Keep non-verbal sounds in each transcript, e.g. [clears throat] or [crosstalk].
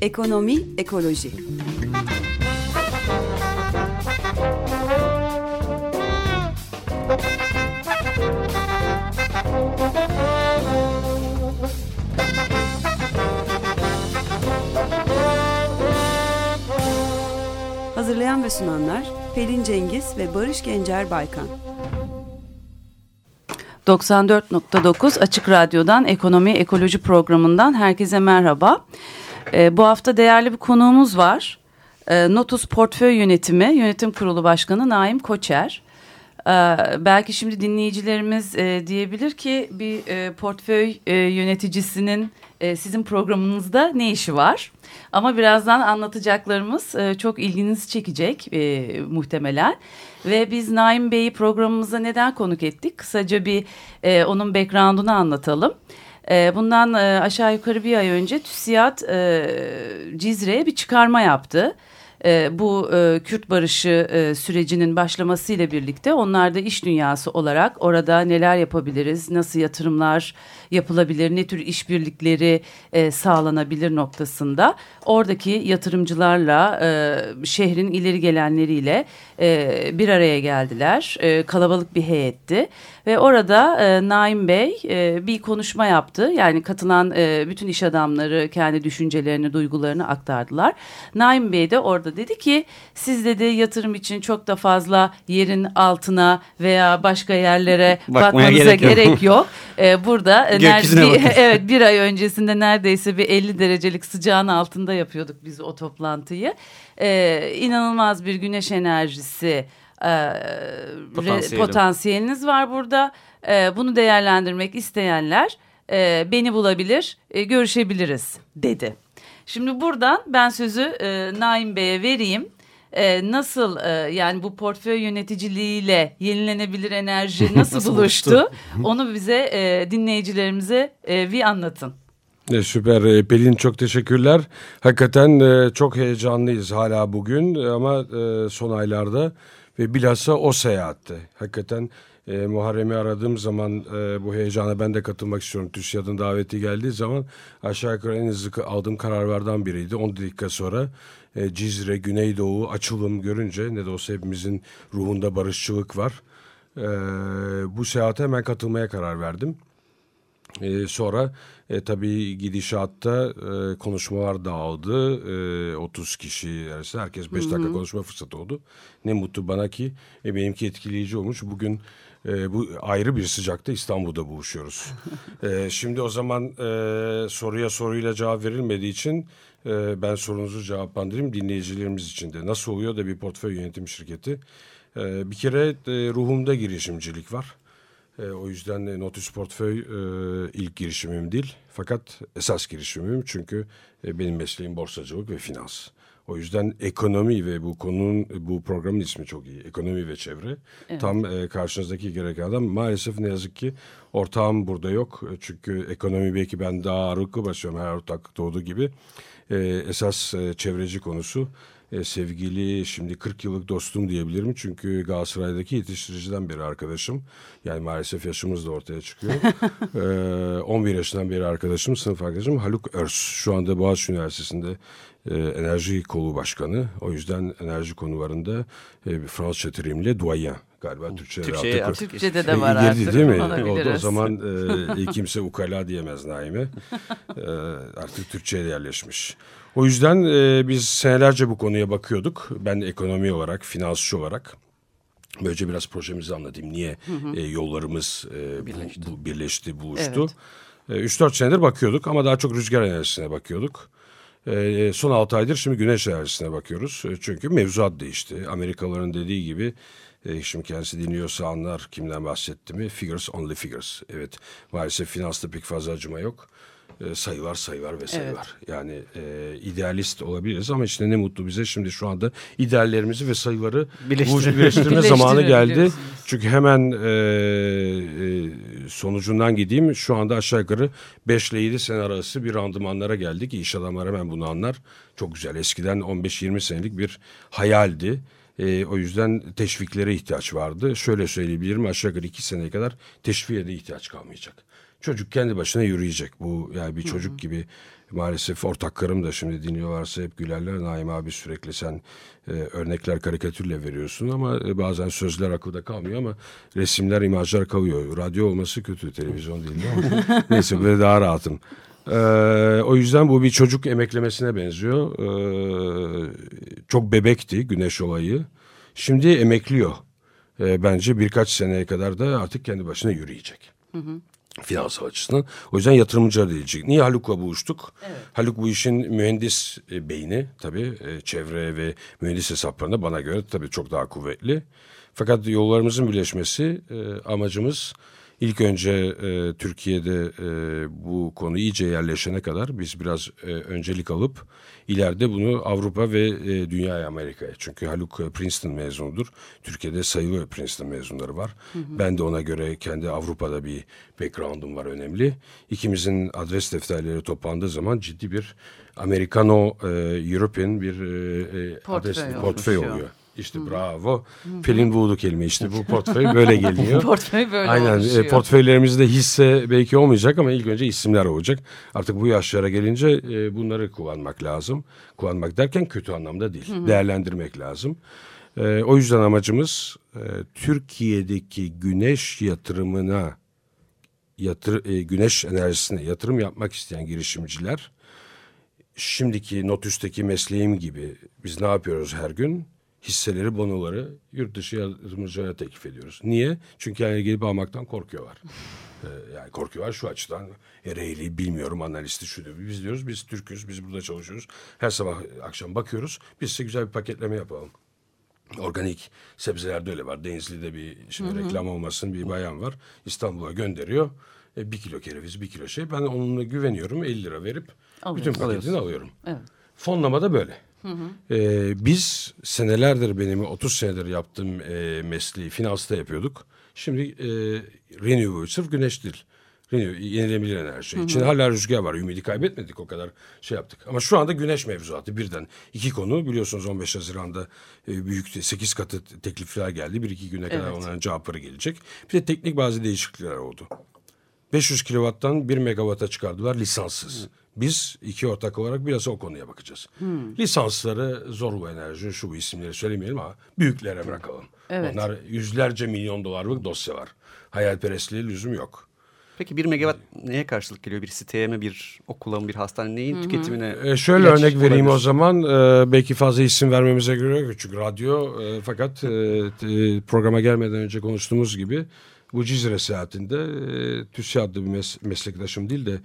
Ekonomi, ekoloji. Hazırlayan ve sunanlar Pelin Cengiz ve Barış Gencer Baykan. 94.9 Açık Radyo'dan Ekonomi Ekoloji programından herkese merhaba. E, bu hafta değerli bir konuğumuz var. E, Notus Portföy Yönetimi Yönetim Kurulu Başkanı Naim Koçer. E, belki şimdi dinleyicilerimiz e, diyebilir ki bir e, portföy e, yöneticisinin e, sizin programınızda ne işi var? Ama birazdan anlatacaklarımız e, çok ilginizi çekecek e, muhtemelen. Ve biz Naim Bey'i programımıza neden konuk ettik? Kısaca bir e, onun background'unu anlatalım. E, bundan e, aşağı yukarı bir ay önce TÜSİAD e, Cizre'ye bir çıkarma yaptı. E, bu e, Kürt barışı e, sürecinin başlamasıyla birlikte onlar da iş dünyası olarak orada neler yapabiliriz, nasıl yatırımlar yapılabilir, ne tür işbirlikleri e, sağlanabilir noktasında oradaki yatırımcılarla e, şehrin ileri gelenleriyle e, bir araya geldiler. E, kalabalık bir heyetti ve orada e, Naim Bey e, bir konuşma yaptı. Yani katılan e, bütün iş adamları kendi düşüncelerini, duygularını aktardılar. Naim Bey de orada dedi ki siz dedi yatırım için çok da fazla yerin altına veya başka yerlere [laughs] bakmanıza gerek yok. Gerek yok. E, burada e, bir, [laughs] evet bir ay öncesinde neredeyse bir 50 derecelik sıcağın altında yapıyorduk biz o toplantıyı. E, inanılmaz bir güneş enerjisi e, potansiyeliniz var burada. E, bunu değerlendirmek isteyenler e, beni bulabilir, e, görüşebiliriz dedi. Şimdi buradan ben sözü e, Naim Bey'e vereyim. E, nasıl e, yani bu portföy yöneticiliğiyle yenilenebilir enerji [laughs] nasıl, nasıl buluştu? [laughs] Onu bize e, dinleyicilerimize e, bir anlatın. E, süper Pelin çok teşekkürler. Hakikaten e, çok heyecanlıyız hala bugün ama e, son aylarda ve bilhassa o seyahatte. Hakikaten e, Muharrem'i aradığım zaman e, bu heyecana ben de katılmak istiyorum. TÜSİAD'ın daveti geldiği zaman aşağı yukarı en hızlı aldığım kararlardan biriydi. 10 dakika sonra e, Cizre, Güneydoğu, açılım görünce ne de olsa hepimizin ruhunda barışçılık var. E, bu seyahate hemen katılmaya karar verdim. E, sonra e, tabii gidişatta e, konuşmalar dağıldı. E, 30 kişi arasında herkes 5 dakika konuşma fırsatı oldu. Ne mutlu bana ki e, benimki etkileyici olmuş. Bugün e, bu ayrı bir sıcakta İstanbul'da buluşuyoruz. [laughs] e, şimdi o zaman e, soruya soruyla cevap verilmediği için e, ben sorunuzu cevaplandırayım dinleyicilerimiz için de. Nasıl oluyor da bir portföy yönetim şirketi? E, bir kere e, ruhumda girişimcilik var. E, o yüzden e, Notus Portföy e, ilk girişimim değil. Fakat esas girişimim çünkü e, benim mesleğim borsacılık ve finans. O yüzden ekonomi ve bu konunun bu programın ismi çok iyi. Ekonomi ve çevre. Evet. Tam e, karşınızdaki gereken adam. Maalesef ne yazık ki ortağım burada yok. E, çünkü ekonomi belki ben daha ağırlıklı basıyorum her ortak doğduğu gibi. E, esas e, çevreci konusu e, sevgili şimdi 40 yıllık dostum diyebilirim. Çünkü Galatasaray'daki yetiştiriciden beri arkadaşım. Yani maalesef yaşımız da ortaya çıkıyor. [laughs] e, 11 yaşından beri arkadaşım, sınıf arkadaşım Haluk Örs. Şu anda Boğaziçi Üniversitesi'nde e, enerji kolu başkanı. O yüzden enerji konularında e, Fransızca terimle duayen galiba Türkçe Türkçe, artık, Türkçe'de de var artık. Değil mi? O, o zaman e, [laughs] kimse ukala diyemez Naime. e, artık Türkçe'ye yerleşmiş. O yüzden e, biz senelerce bu konuya bakıyorduk. Ben ekonomi olarak, finansçı olarak. Böylece biraz projemizi anlatayım. Niye hı hı. E, yollarımız e, birleşti. Bu, birleşti, buluştu. Evet. E, 3-4 senedir bakıyorduk ama daha çok rüzgar enerjisine bakıyorduk. E, son 6 aydır şimdi güneş enerjisine bakıyoruz. E, çünkü mevzuat değişti. Amerikalıların dediği gibi e, şimdi kendisi dinliyorsa anlar kimden bahsettiğimi. Figures only figures. Evet maalesef finansta pek fazla acıma yok. E, sayılar sayılar ve sayılar. Evet. Yani e, idealist olabiliriz ama işte ne mutlu bize şimdi şu anda ideallerimizi ve sayıları Birleştir birleştirme [laughs] zamanı geldi. Çünkü hemen e, e, sonucundan gideyim. Şu anda aşağı yukarı 5 ile 7 sene arası bir randımanlara geldik. İş adamları hemen bunu anlar. Çok güzel. Eskiden 15-20 senelik bir hayaldi. E, o yüzden teşviklere ihtiyaç vardı. Şöyle söyleyebilirim aşağı yukarı iki seneye kadar teşviğe de ihtiyaç kalmayacak. Çocuk kendi başına yürüyecek. Bu yani bir çocuk gibi maalesef ortaklarım da şimdi dinliyorlarsa hep gülerler. Naim abi sürekli sen e, örnekler karikatürle veriyorsun ama e, bazen sözler akılda kalmıyor ama resimler, imajlar kalıyor. Radyo olması kötü, televizyon değil ama [laughs] neyse böyle daha rahatım. Ee, o yüzden bu bir çocuk emeklemesine benziyor. Ee, çok bebekti güneş olayı. Şimdi emekliyor. Ee, bence birkaç seneye kadar da artık kendi başına yürüyecek. Hı hı finansal açısından. O yüzden yatırımcılar diyecek. Niye Haluk'la buluştuk? Evet. Haluk bu işin mühendis e, beyni tabii e, çevre ve mühendis hesaplarında bana göre tabii çok daha kuvvetli. Fakat yollarımızın birleşmesi e, amacımız İlk önce e, Türkiye'de e, bu konu iyice yerleşene kadar biz biraz e, öncelik alıp ileride bunu Avrupa ve e, dünyaya Amerika'ya. Çünkü Haluk e, Princeton mezunudur. Türkiye'de sayılı Princeton mezunları var. Hı hı. Ben de ona göre kendi Avrupa'da bir background'um var önemli. İkimizin adres defterleri toplandığı zaman ciddi bir Americano e, European bir e, e portföy adres portföy oluyor. İşte Hı. bravo. Hı. Pelin Wood'u kelime işte bu portföy böyle geliyor. [laughs] portföy böyle Aynen. oluşuyor. E, portföylerimizde hisse belki olmayacak ama ilk önce isimler olacak. Artık bu yaşlara gelince e, bunları kullanmak lazım. Kullanmak derken kötü anlamda değil. Hı. Değerlendirmek lazım. E, o yüzden amacımız e, Türkiye'deki güneş yatırımına yatır, e, güneş enerjisine yatırım yapmak isteyen girişimciler şimdiki Notüs'teki mesleğim gibi biz ne yapıyoruz her gün? Hisseleri, bonoları yurt dışı yatırımcılara teklif ediyoruz. Niye? Çünkü yani gelip almaktan korkuyorlar. [laughs] ee, yani korkuyorlar şu açıdan. Ereğli bilmiyorum analisti şu diyor. Biz diyoruz biz Türk'üz, biz burada çalışıyoruz. Her sabah akşam bakıyoruz. Biz size güzel bir paketleme yapalım. Organik sebzelerde öyle var. Denizli'de bir şimdi hı hı. reklam olmasın bir bayan var. İstanbul'a gönderiyor. E, bir kilo kereviz, bir kilo şey. Ben onunla güveniyorum. 50 lira verip Alıyorsun. bütün paketini alıyorum. Evet. Fonlama da böyle. Hı hı. Ee, biz senelerdir benim 30 senedir yaptığım e, mesleği finansta yapıyorduk. Şimdi e, renewable sırf güneş değil. Renew, yenilenebilir enerji. Hı hı. İçinde hala rüzgar var. Ümidi kaybetmedik o kadar şey yaptık. Ama şu anda güneş mevzuatı birden. iki konu biliyorsunuz 15 Haziran'da e, büyük 8 katı teklifler geldi. Bir iki güne kadar evet. onların cevapları gelecek. Bir de teknik bazı değişiklikler oldu. 500 kilovattan 1 megawata çıkardılar lisanssız. Hı. Biz iki ortak olarak biraz o konuya bakacağız. Hmm. Lisansları Zorlu Enerji şu bu isimleri söylemeyelim ama büyüklere bırakalım. Evet. Onlar yüzlerce milyon dolarlık dosya var. Hayalperestliğe lüzum yok. Peki bir megawatt neye karşılık geliyor? Bir siteye mi, bir okula mı, bir hastane neyin Hı-hı. tüketimine? Ee, şöyle örnek vereyim olabilir. o zaman. Ee, belki fazla isim vermemize göre çünkü radyo e, fakat e, programa gelmeden önce konuştuğumuz gibi bu Cizre seyahatinde e, TÜSİAD'lı bir mes meslektaşım değil de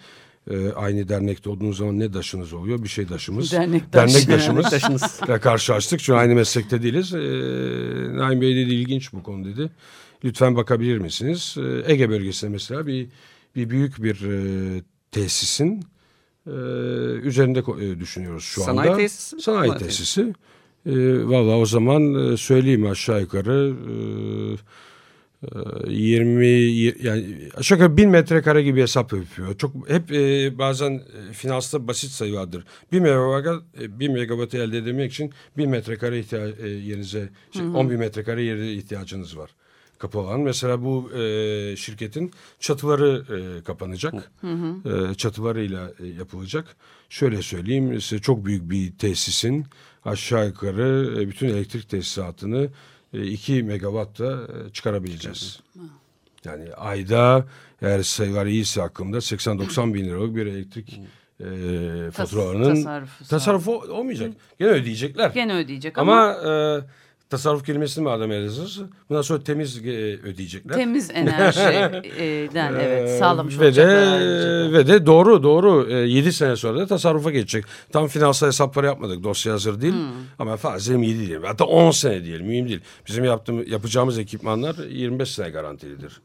e, aynı dernekte olduğunuz zaman ne daşınız oluyor? Bir şey daşımız. Dernek, Dernek daşımız. Dernek karşılaştık. Çünkü aynı meslekte değiliz. E, Naim Bey dedi ilginç bu konu dedi. Lütfen bakabilir misiniz? E, Ege bölgesinde mesela bir bir büyük bir e, tesisin e, üzerinde e, düşünüyoruz şu anda. Sanayi tesisi? Sanayi tesisi. E, Valla o zaman e, söyleyeyim aşağı yukarı... E, 20 yani aşağı yukarı 1000 metrekare gibi hesap yapıyor. Çok hep e, bazen e, finansta basit sayı vardır. 1 megawatt e, 1 megawatt elde edemek için 1000 metrekare ihtiyaç e, yerinize şey, 10 bin metrekare yere ihtiyacınız var. Kapı olan. Mesela bu e, şirketin çatıları e, kapanacak. Hı hı. E, çatılarıyla e, yapılacak. Şöyle söyleyeyim size çok büyük bir tesisin aşağı yukarı e, bütün elektrik tesisatını 2 megawatt da e, çıkarabileceğiz. Yani ayda eğer sayılar iyiyse aklımda 80-90 bin liralık bir elektrik e, faturalarının tasarrufu, tasarrufu olmayacak. Gene ödeyecekler. Gene ödeyecek ama, ama e, tasarruf kelimesini madem yazırız bundan sonra temiz e, ödeyecekler. Temiz [laughs] enerjiden evet sağlamış ve de ve de doğru doğru e, 7 sene sonra da tasarrufa geçecek. Tam finansal hesapları yapmadık. Dosya hazır değil. Hmm. Ama fazla 7 diyelim. Hatta 10 sene diyelim. Mühim değil. Bizim yaptığımız yapacağımız ekipmanlar 25 sene garantilidir.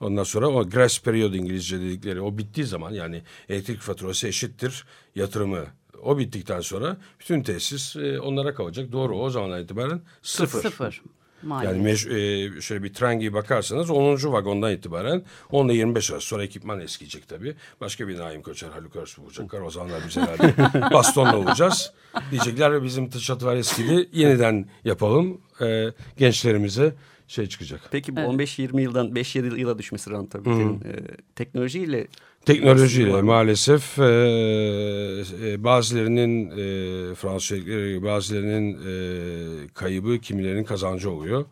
Ondan sonra o grace period İngilizce dedikleri o bittiği zaman yani elektrik faturası eşittir yatırımı o bittikten sonra bütün tesis e, onlara kalacak. Doğru o zamandan itibaren sıfır. Sıfır. Maliyet. Yani meş, e, şöyle bir tren gibi bakarsanız 10. vagondan itibaren 10 ile 25 arası. Sonra ekipman eskiyecek tabii. Başka bir Naim Koçer, Haluk Arsu bulacaklar. O zamanlar biz herhalde [laughs] bastonla olacağız. Diyecekler bizim çatılar eskidi. Yeniden yapalım. E, gençlerimize şey çıkacak. Peki bu 15-20 yıldan 5-7 yıla düşmesi rentabilitenin e, teknolojiyle Teknolojiyle maalesef e, e, bazılarının e, Fransız şirketleri, bazılarının e, kaybı kimilerinin kazancı oluyor.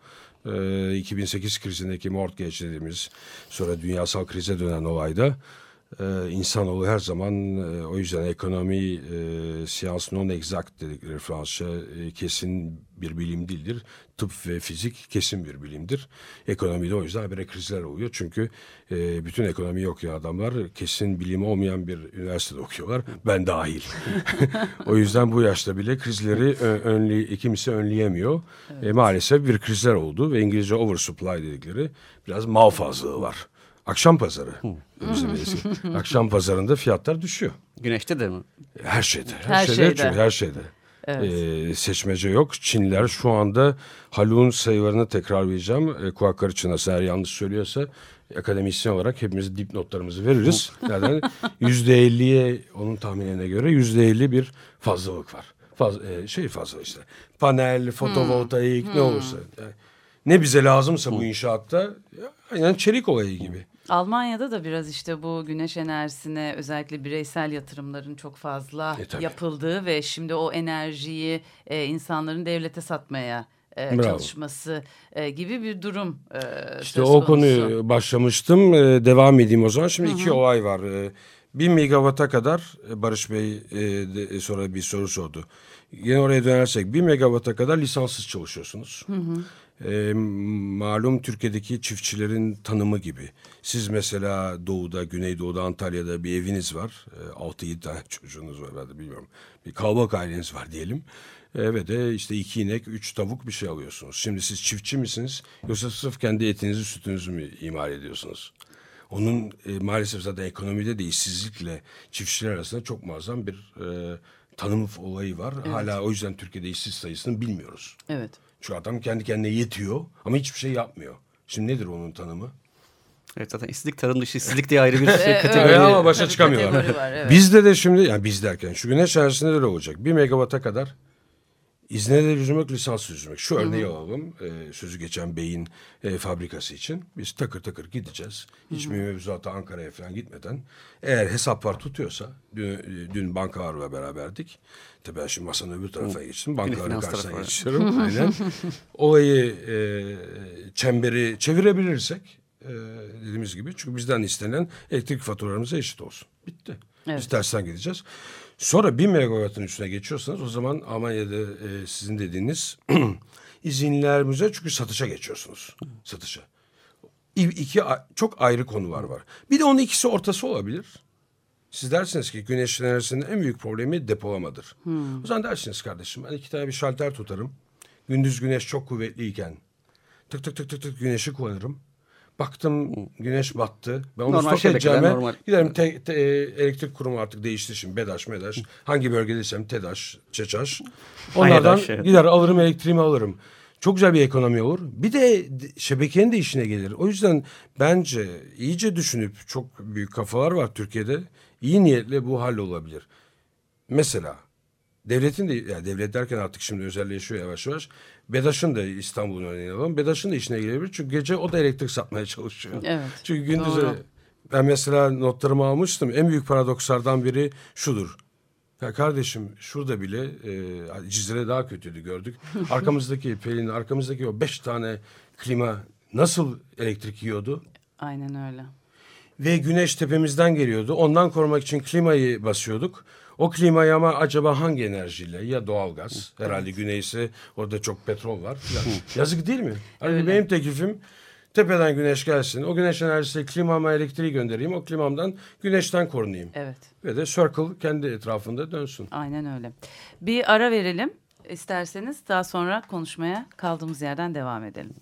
E, 2008 krizindeki mortgage dediğimiz sonra dünyasal krize dönen olayda e, insanoğlu her zaman e, o yüzden ekonomi e, science non exact dedikleri Fransızca e, kesin bir bilim değildir. Tıp ve fizik kesin bir bilimdir. Ekonomide o yüzden habire krizler oluyor. Çünkü e, bütün ekonomi okuyan adamlar kesin bilimi olmayan bir üniversitede okuyorlar. Ben dahil. [laughs] o yüzden bu yaşta bile krizleri ö- önley, kimse önleyemiyor. E, maalesef bir krizler oldu ve İngilizce oversupply dedikleri biraz mal fazlalığı var. Akşam pazarı. Bizim [laughs] eski. Akşam pazarında fiyatlar düşüyor. güneşte de mi? Her şeyde. Her, Her şeyde. şeyde. Çünkü her şeyde. Ee, seçmece yok. Çinliler şu anda Haluk'un sayılarını tekrarlayacağım. E, Kuakkarı çınası eğer yanlış söylüyorsa akademisyen olarak hepimiz dipnotlarımızı veririz. [laughs] Yani yüzde elliye onun tahminine göre yüzde elli bir fazlalık var. Faz, e, şey fazla işte. Panel, fotovoltaik ne olursa. Yani ne bize lazımsa bu inşaatta ya, aynen çelik olayı gibi. Almanya'da da biraz işte bu güneş enerjisine özellikle bireysel yatırımların çok fazla E, tabii. yapıldığı ve şimdi o enerjiyi e, insanların devlete satmaya e, çalışması e, gibi bir durum e, İşte o konuyu başlamıştım. Ee, devam edeyim o zaman. Şimdi iki olay var. Ee, bir megawata kadar e, Barış Bey e, de, sonra bir soru sordu. Yine oraya dönersek bir megawata kadar lisanssız çalışıyorsunuz. Ee, malum Türkiye'deki çiftçilerin tanımı gibi. Siz mesela doğuda, güneydoğuda, Antalya'da bir eviniz var. Ee, 6-7 tane [laughs] çocuğunuz var ben de bilmiyorum. Bir kalabalık aileniz var diyelim. Ee, ve de işte iki inek, üç tavuk bir şey alıyorsunuz. Şimdi siz çiftçi misiniz yoksa sırf kendi etinizi, sütünüzü mü imal ediyorsunuz? Onun e, maalesef zaten ekonomide de işsizlikle çiftçiler arasında çok muazzam bir e, tanım olayı var. Hala o yüzden Türkiye'de işsiz sayısını bilmiyoruz. Evet. Şu adam kendi kendine yetiyor ama hiçbir şey yapmıyor. Şimdi nedir onun tanımı? Evet zaten işsizlik tarım dışı işsizlik diye ayrı bir [laughs] şey, kategori. Evet, ama başa çıkamıyorlar. var, evet. Bizde de şimdi yani biz derken şu güneş enerjisinde de olacak. Bir megawata kadar izne de yüzmek, lisans yüzmek. Şu örneği alalım. E, sözü geçen beyin e, fabrikası için. Biz takır takır gideceğiz. Hiç mevzuata Ankara'ya falan gitmeden. Eğer hesaplar tutuyorsa, dün, dün bankalarla beraberdik. Tabii ben şimdi masanın öbür tarafa geçtim. Bankaların karşısına geçiyorum. [laughs] Aynen. Olayı e, çemberi çevirebilirsek e, dediğimiz gibi. Çünkü bizden istenen elektrik faturalarımıza eşit olsun. Bitti. Evet. Biz tersten gideceğiz. Sonra 1000 megawattın üstüne geçiyorsanız o zaman Almanya'da e, sizin dediğiniz [clears throat] izinlerimize çünkü satışa geçiyorsunuz. Satışa. İki çok ayrı konular var. Bir de onun ikisi ortası olabilir. Siz dersiniz ki güneş enerjisinin en büyük problemi depolamadır. O zaman dersiniz kardeşim ben iki tane bir şalter tutarım. Gündüz güneş çok kuvvetliyken tık tık tık tık tık güneşi kullanırım. Baktım güneş battı. Ben onu Normal stok şebekeler, edeceğime normal. giderim te, te- e, elektrik kurumu artık değişti şimdi. BEDAŞ, MEDAŞ. Hangi bölgedeysem TEDAŞ, ÇEÇAŞ. Onlardan evet. gider alırım elektriğimi alırım. Çok güzel bir ekonomi olur. Bir de şebekenin de işine gelir. O yüzden bence iyice düşünüp çok büyük kafalar var Türkiye'de. İyi niyetle bu hallolabilir. Mesela devletin de yani devlet derken artık şimdi özelleşiyor yavaş yavaş. BEDAŞ'ın da İstanbul'un örneğini alalım. BEDAŞ'ın da işine gelebilir. Çünkü gece o da elektrik satmaya çalışıyor. Evet, Çünkü gündüz doğru. ben mesela notlarımı almıştım. En büyük paradokslardan biri şudur. Ya kardeşim şurada bile e, Cizre daha kötüydü gördük. [laughs] Arkamızdaki Pelin, arkamızdaki o beş tane klima nasıl elektrik yiyordu? Aynen öyle. Ve güneş tepemizden geliyordu. Ondan korumak için klimayı basıyorduk. O klimayı ama acaba hangi enerjiyle? Ya doğalgaz. Herhalde güneyse orada çok petrol var. filan. Yazık değil mi? Hani benim teklifim tepeden güneş gelsin. O güneş enerjisiyle klimama elektriği göndereyim. O klimamdan güneşten korunayım. Evet. Ve de circle kendi etrafında dönsün. Aynen öyle. Bir ara verelim isterseniz daha sonra konuşmaya kaldığımız yerden devam edelim.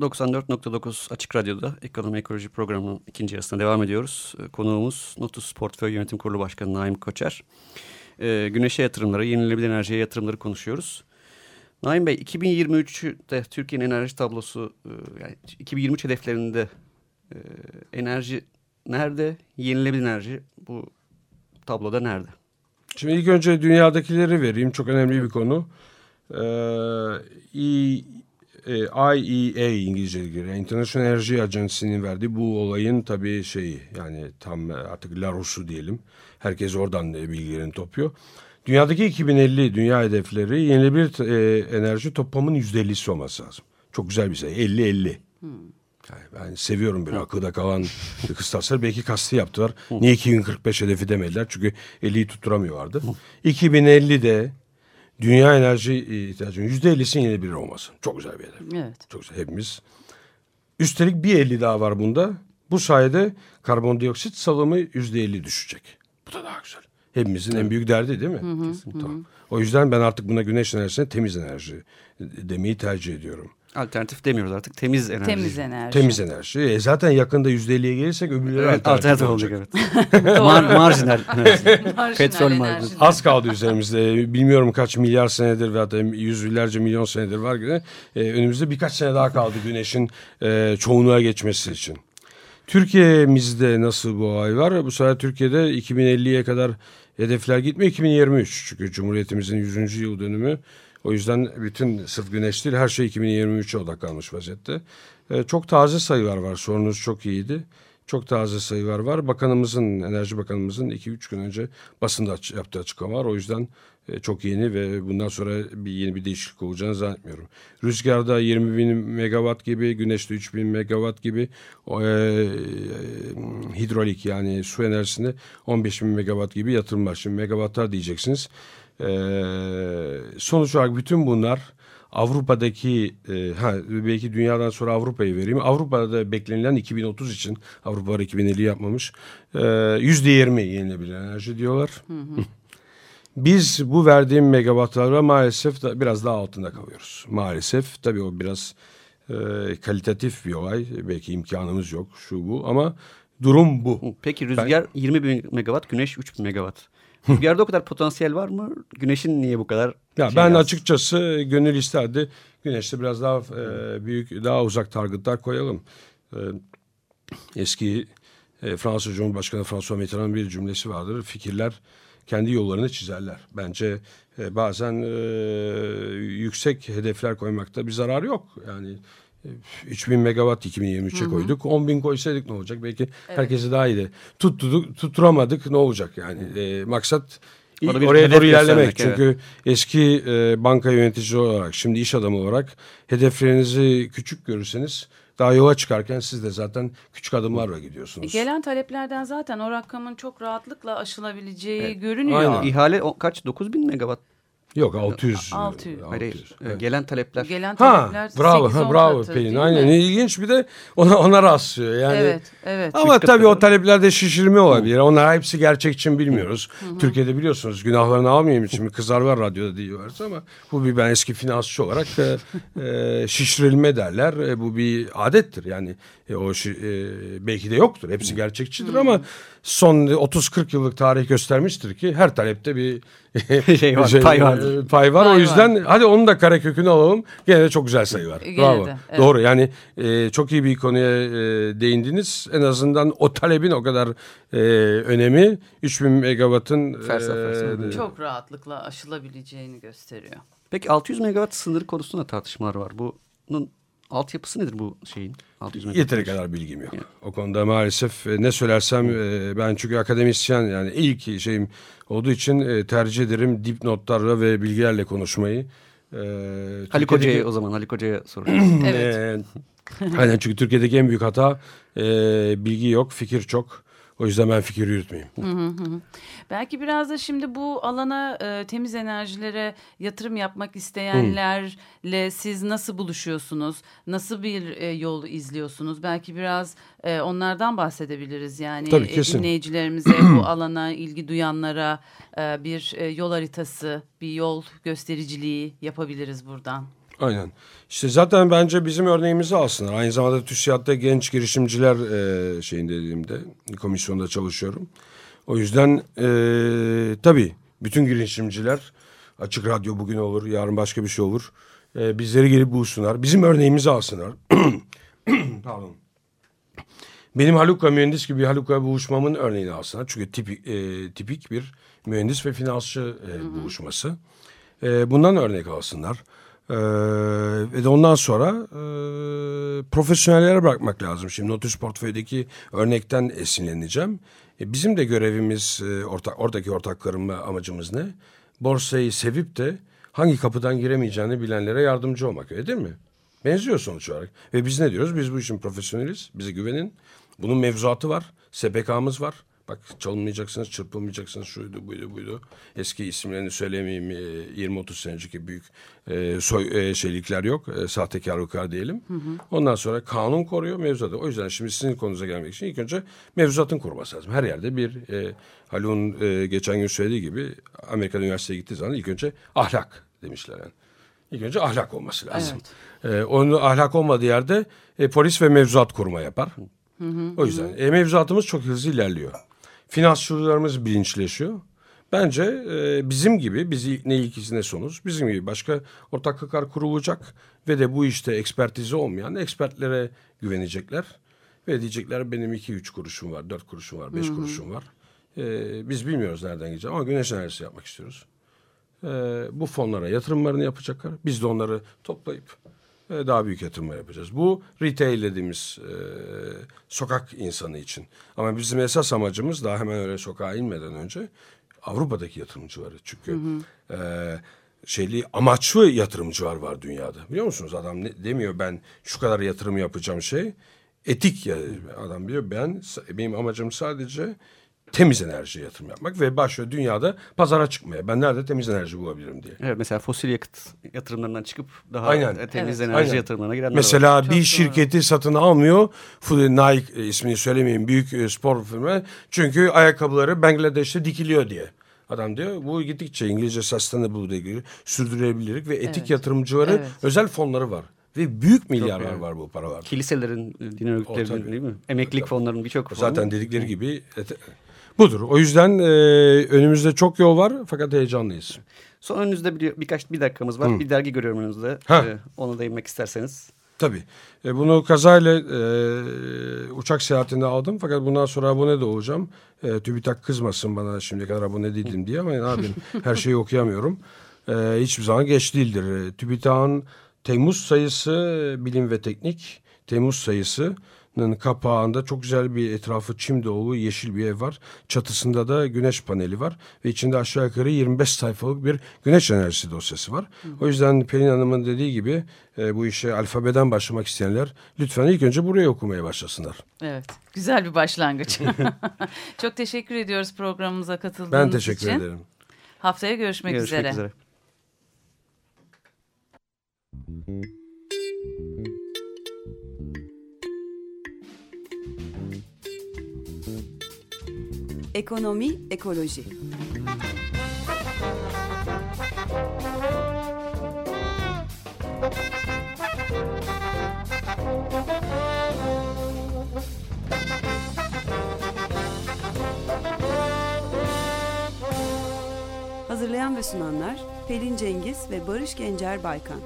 94.9 Açık Radyo'da Ekonomi Ekoloji Programı'nın ikinci yarısına devam ediyoruz. Ee, konuğumuz Notus Portföy Yönetim Kurulu Başkanı Naim Koçer. Ee, güneşe yatırımları, yenilenebilir enerjiye yatırımları konuşuyoruz. Naim Bey, 2023'te Türkiye'nin enerji tablosu, e, yani 2023 hedeflerinde e, enerji nerede? Yenilenebilir enerji bu tabloda nerede? Şimdi ilk önce dünyadakileri vereyim. Çok önemli bir konu. Ee, e, IEA İngilizce göre International Energy Agency'nin verdiği bu olayın tabii şeyi yani tam artık Larus'u diyelim. Herkes oradan bilgilerini topluyor. Dünyadaki 2050 dünya hedefleri yenilebilir e, enerji toplamının %50'si olması lazım. Çok güzel bir şey. 50-50. Hmm. Yani ben seviyorum böyle akılda kalan [laughs] kıstasları. Belki kastı yaptılar. Niye 2045 hedefi demediler? Çünkü 50'yi tutturamıyorlardı. 2050'de dünya enerji ihtiyacının yüzde ellisinin yine bir olmasın. Çok güzel bir hedef. Evet. Çok güzel hepimiz. Üstelik bir elli daha var bunda. Bu sayede karbondioksit salımı yüzde elli düşecek. Bu da daha güzel. Hepimizin evet. en büyük derdi değil mi? Hı hı, Tamam. O yüzden ben artık buna güneş enerjisine temiz enerji demeyi tercih ediyorum. Alternatif demiyoruz artık temiz enerji. Temiz enerji. Temiz enerji. E zaten yakında %50'ye gelirsek öbürleri Evet, alternatif, alternatif olacak. olacak evet. [laughs] Mar marjinal. [laughs] Marjinal Petrol enerji. marjinal. Az kaldı üzerimizde. Bilmiyorum kaç milyar senedir veya da yüz binlerce milyon senedir var gibi. E, önümüzde birkaç sene daha kaldı güneşin e, çoğunluğa geçmesi için. Türkiye'mizde nasıl bu olay var? Bu sefer Türkiye'de 2050'ye kadar hedefler gitmiyor. 2023 çünkü Cumhuriyetimizin 100. yıl dönümü. O yüzden bütün sırf güneş değil her şey 2023'e odaklanmış vaziyette. E, çok taze sayılar var. Sorunuz çok iyiydi. Çok taze sayılar var. Bakanımızın, Enerji Bakanımızın 2-3 gün önce basında yaptığı açıklama var. O yüzden e, çok yeni ve bundan sonra bir yeni bir değişiklik olacağını zannetmiyorum. Rüzgarda 20 bin megawatt gibi, güneşte 3 bin megawatt gibi, e, e, hidrolik yani su enerjisinde 15 bin megawatt gibi yatırım var. Şimdi megawattlar diyeceksiniz. E, sonuç olarak bütün bunlar Avrupa'daki e, ha, belki dünyadan sonra Avrupa'yı vereyim. Avrupa'da beklenilen 2030 için Avrupa var 2050 yapmamış. E, Yüzde 20 yenilebilir enerji diyorlar. [laughs] Biz bu verdiğim megawattlarla maalesef da biraz daha altında kalıyoruz. Maalesef tabii o biraz e, kalitatif bir olay. Belki imkanımız yok şu bu ama durum bu. Peki rüzgar 20 bin megawatt, güneş 3 bin megawatt. Rüzgarda o kadar potansiyel var mı? Güneşin niye bu kadar Ya şey ben az? açıkçası gönül isterdi güneşte biraz daha e, büyük, daha uzak targetlar koyalım. E, eski e, Fransız Cumhurbaşkanı François Mitterrand'ın bir cümlesi vardır. Fikirler kendi yollarını çizerler. Bence e, bazen e, yüksek hedefler koymakta bir zarar yok. Yani 3000 megawatt 2023'e koyduk. 10 bin koysaydık ne olacak? Belki herkesi daha iyi de tutturduk, tutturamadık ne olacak? Yani e, maksat bir oraya doğru ilerlemek. Çünkü eski e, banka yöneticisi olarak, şimdi iş adamı olarak hedeflerinizi küçük görürseniz daha yola çıkarken siz de zaten küçük adımlarla gidiyorsunuz. Gelen taleplerden zaten o rakamın çok rahatlıkla aşılabileceği görünüyor. Aynen. İhale o- kaç? 9 bin megawatt. Yok 600. 600. Hayır, hayır. evet. Ee, Gelen talepler. Gelen Ha talepler bravo 8-10 ha, bravo katı, Pelin aynen mi? ne ilginç bir de ona ona rastlıyor yani. Evet, evet. Ama Üç tabii katı. o taleplerde şişirme olabilir. Onlar hepsi gerçekçi mi bilmiyoruz. Türkiye'de biliyorsunuz günahlarını almayayım için bir kızar var radyoda diyorlar ama bu bir ben eski finansçı olarak e, e, şişirilme derler. E, bu bir adettir yani e, o şi- e, belki de yoktur. Hepsi gerçekçidir ama son 30-40 yıllık tarih göstermiştir ki her talepte bir [laughs] Şey var, [laughs] pay vardır. e, Pay var. Pay o var. yüzden hadi onun da karekökünü alalım. Gene de çok güzel sayı var. Gene Bravo. de, evet. Doğru yani e, çok iyi bir konuya e, değindiniz. En azından o talebin o kadar e, önemi 3000 megawattın Felsefe. e, Çok rahatlıkla aşılabileceğini gösteriyor. Peki 600 megawatt sınır konusunda tartışmalar var. Bunun altyapısı nedir bu şeyin? 600 megawatt. Yeteri kadar bilgim yok. O konuda maalesef e, ne söylersem e, ben çünkü akademisyen yani ilk şeyim olduğu için e, tercih ederim dipnotlarla ve bilgilerle konuşmayı. Haluk Hoca'ya o zaman Haluk Hoca'ya soracağım. Evet. Aynen çünkü Türkiye'deki en büyük hata bilgi yok, fikir çok. O yüzden ben fikir yürütmeyeyim. Belki biraz da şimdi bu alana e, temiz enerjilere yatırım yapmak isteyenlerle siz nasıl buluşuyorsunuz? Nasıl bir e, yol izliyorsunuz? Belki biraz e, onlardan bahsedebiliriz. Yani Tabii, e, dinleyicilerimize bu [clears throat] alana ilgi duyanlara e, bir e, yol haritası, bir yol göstericiliği yapabiliriz buradan. Aynen. İşte zaten bence bizim örneğimizi alsınlar. Aynı zamanda TÜSİAD'da genç girişimciler e, şeyinde dediğimde komisyonda çalışıyorum. O yüzden e, tabii bütün girişimciler açık radyo bugün olur, yarın başka bir şey olur. E, bizleri gelip bulsunlar. Bizim örneğimizi alsınlar. [clears throat] Pardon. Benim Haluk'la mühendis gibi Haluk'la buluşmamın örneğini alsınlar. Çünkü tipik, e, tipik bir mühendis ve finansçı e, buluşması. E, bundan örnek alsınlar. E, ve de ondan sonra e, profesyonellere bırakmak lazım. Şimdi Notus Portföy'deki örnekten esinleneceğim. E, bizim de görevimiz, e, ortak, oradaki ortaklarım ve amacımız ne? Borsayı sevip de hangi kapıdan giremeyeceğini bilenlere yardımcı olmak öyle değil mi? Benziyor sonuç olarak. Ve biz ne diyoruz? Biz bu işin profesyoneliz. Bize güvenin. Bunun mevzuatı var. SPK'mız var. Bak çalınmayacaksınız, çırpılmayacaksınız, şuydu, buydu, buydu. Eski isimlerini söylemeyeyim, e, 20-30 senecik büyük e, soy, e, şeylikler yok, e, sahtekarlıklar diyelim. Ondan sonra kanun koruyor mevzuatı. O yüzden şimdi sizin konunuza gelmek için ilk önce mevzuatın koruması lazım. Her yerde bir, e, Haluk'un e, geçen gün söylediği gibi Amerika'da üniversiteye gittiği zaman ilk önce ahlak demişler yani. İlk önce ahlak olması lazım. Evet. E, onun ahlak olmadığı yerde e, polis ve mevzuat koruma yapar. Hı hı, o yüzden hı. E, mevzuatımız çok hızlı ilerliyor. Finansçılarımız bilinçleşiyor. Bence e, bizim gibi, biz ne ilkisi ne sonuz, bizim gibi başka ortaklıklar kurulacak ve de bu işte ekspertizi olmayan ekspertlere güvenecekler. Ve diyecekler benim iki üç kuruşum var, dört kuruşum var, beş Hı-hı. kuruşum var. E, biz bilmiyoruz nereden gideceğim ama güneş enerjisi yapmak istiyoruz. E, bu fonlara yatırımlarını yapacaklar. Biz de onları toplayıp daha büyük yatırımlar yapacağız. Bu retail dediğimiz e, sokak insanı için. Ama bizim esas amacımız daha hemen öyle sokağa inmeden önce Avrupa'daki yatırımcıları. Çünkü hı hı. E, şeyli amaçlı yatırımcılar var dünyada. Biliyor musunuz adam ne, demiyor ben şu kadar yatırım yapacağım şey. Etik ya adam diyor ben benim amacım sadece temiz enerji yatırım yapmak ve başlıyor dünyada pazara çıkmaya. Ben nerede temiz enerji bulabilirim diye. Evet mesela fosil yakıt yatırımlarından çıkıp daha Aynen. temiz evet. enerji Aynen. yatırımlarına girenler Mesela var. bir Çok şirketi doğru. satın almıyor. Nike ismini söylemeyeyim büyük e, spor firma. Çünkü ayakkabıları Bangladeş'te dikiliyor diye. Adam diyor bu gittikçe İngilizce sustainable ile ilgili sürdürülebilirlik ve etik evet. yatırımcıları evet. özel fonları var. Ve büyük milyarlar var bu paralar. Kiliselerin, din örgütlerinin değil mi? Emeklilik fonlarının birçok fonu. Zaten dedikleri gibi budur. O yüzden e, önümüzde çok yol var fakat heyecanlıyız. Son önünüzde bir, birkaç bir dakikamız var. Hı. Bir dergi görüyorum önünüzde. Ee, ona değinmek isterseniz. Tabii. E, bunu kazayla e, uçak seyahatinde aldım. Fakat bundan sonra abone de olacağım. E, TÜBİTAK kızmasın bana şimdiye kadar abone değildim diye ama ne yapayım [laughs] her şeyi okuyamıyorum. E, hiçbir zaman geç değildir. E, TÜBİTAK'ın Temmuz sayısı bilim ve teknik. Temmuz sayısı kapağında çok güzel bir etrafı çim dolu yeşil bir ev var. Çatısında da güneş paneli var ve içinde aşağı yukarı 25 sayfalık bir güneş enerjisi dosyası var. Hı. O yüzden Pelin Hanım'ın dediği gibi e, bu işe alfabeden başlamak isteyenler lütfen ilk önce buraya okumaya başlasınlar. Evet, güzel bir başlangıç. [laughs] çok teşekkür ediyoruz programımıza katıldığınız için. Ben teşekkür için. ederim. Haftaya görüşmek, görüşmek üzere. üzere. Ekonomi, ekoloji. Hazırlayan ve sunanlar Pelin Cengiz ve Barış Gencer Baykan.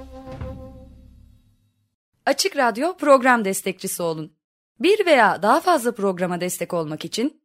Açık Radyo program destekçisi olun. Bir veya daha fazla programa destek olmak için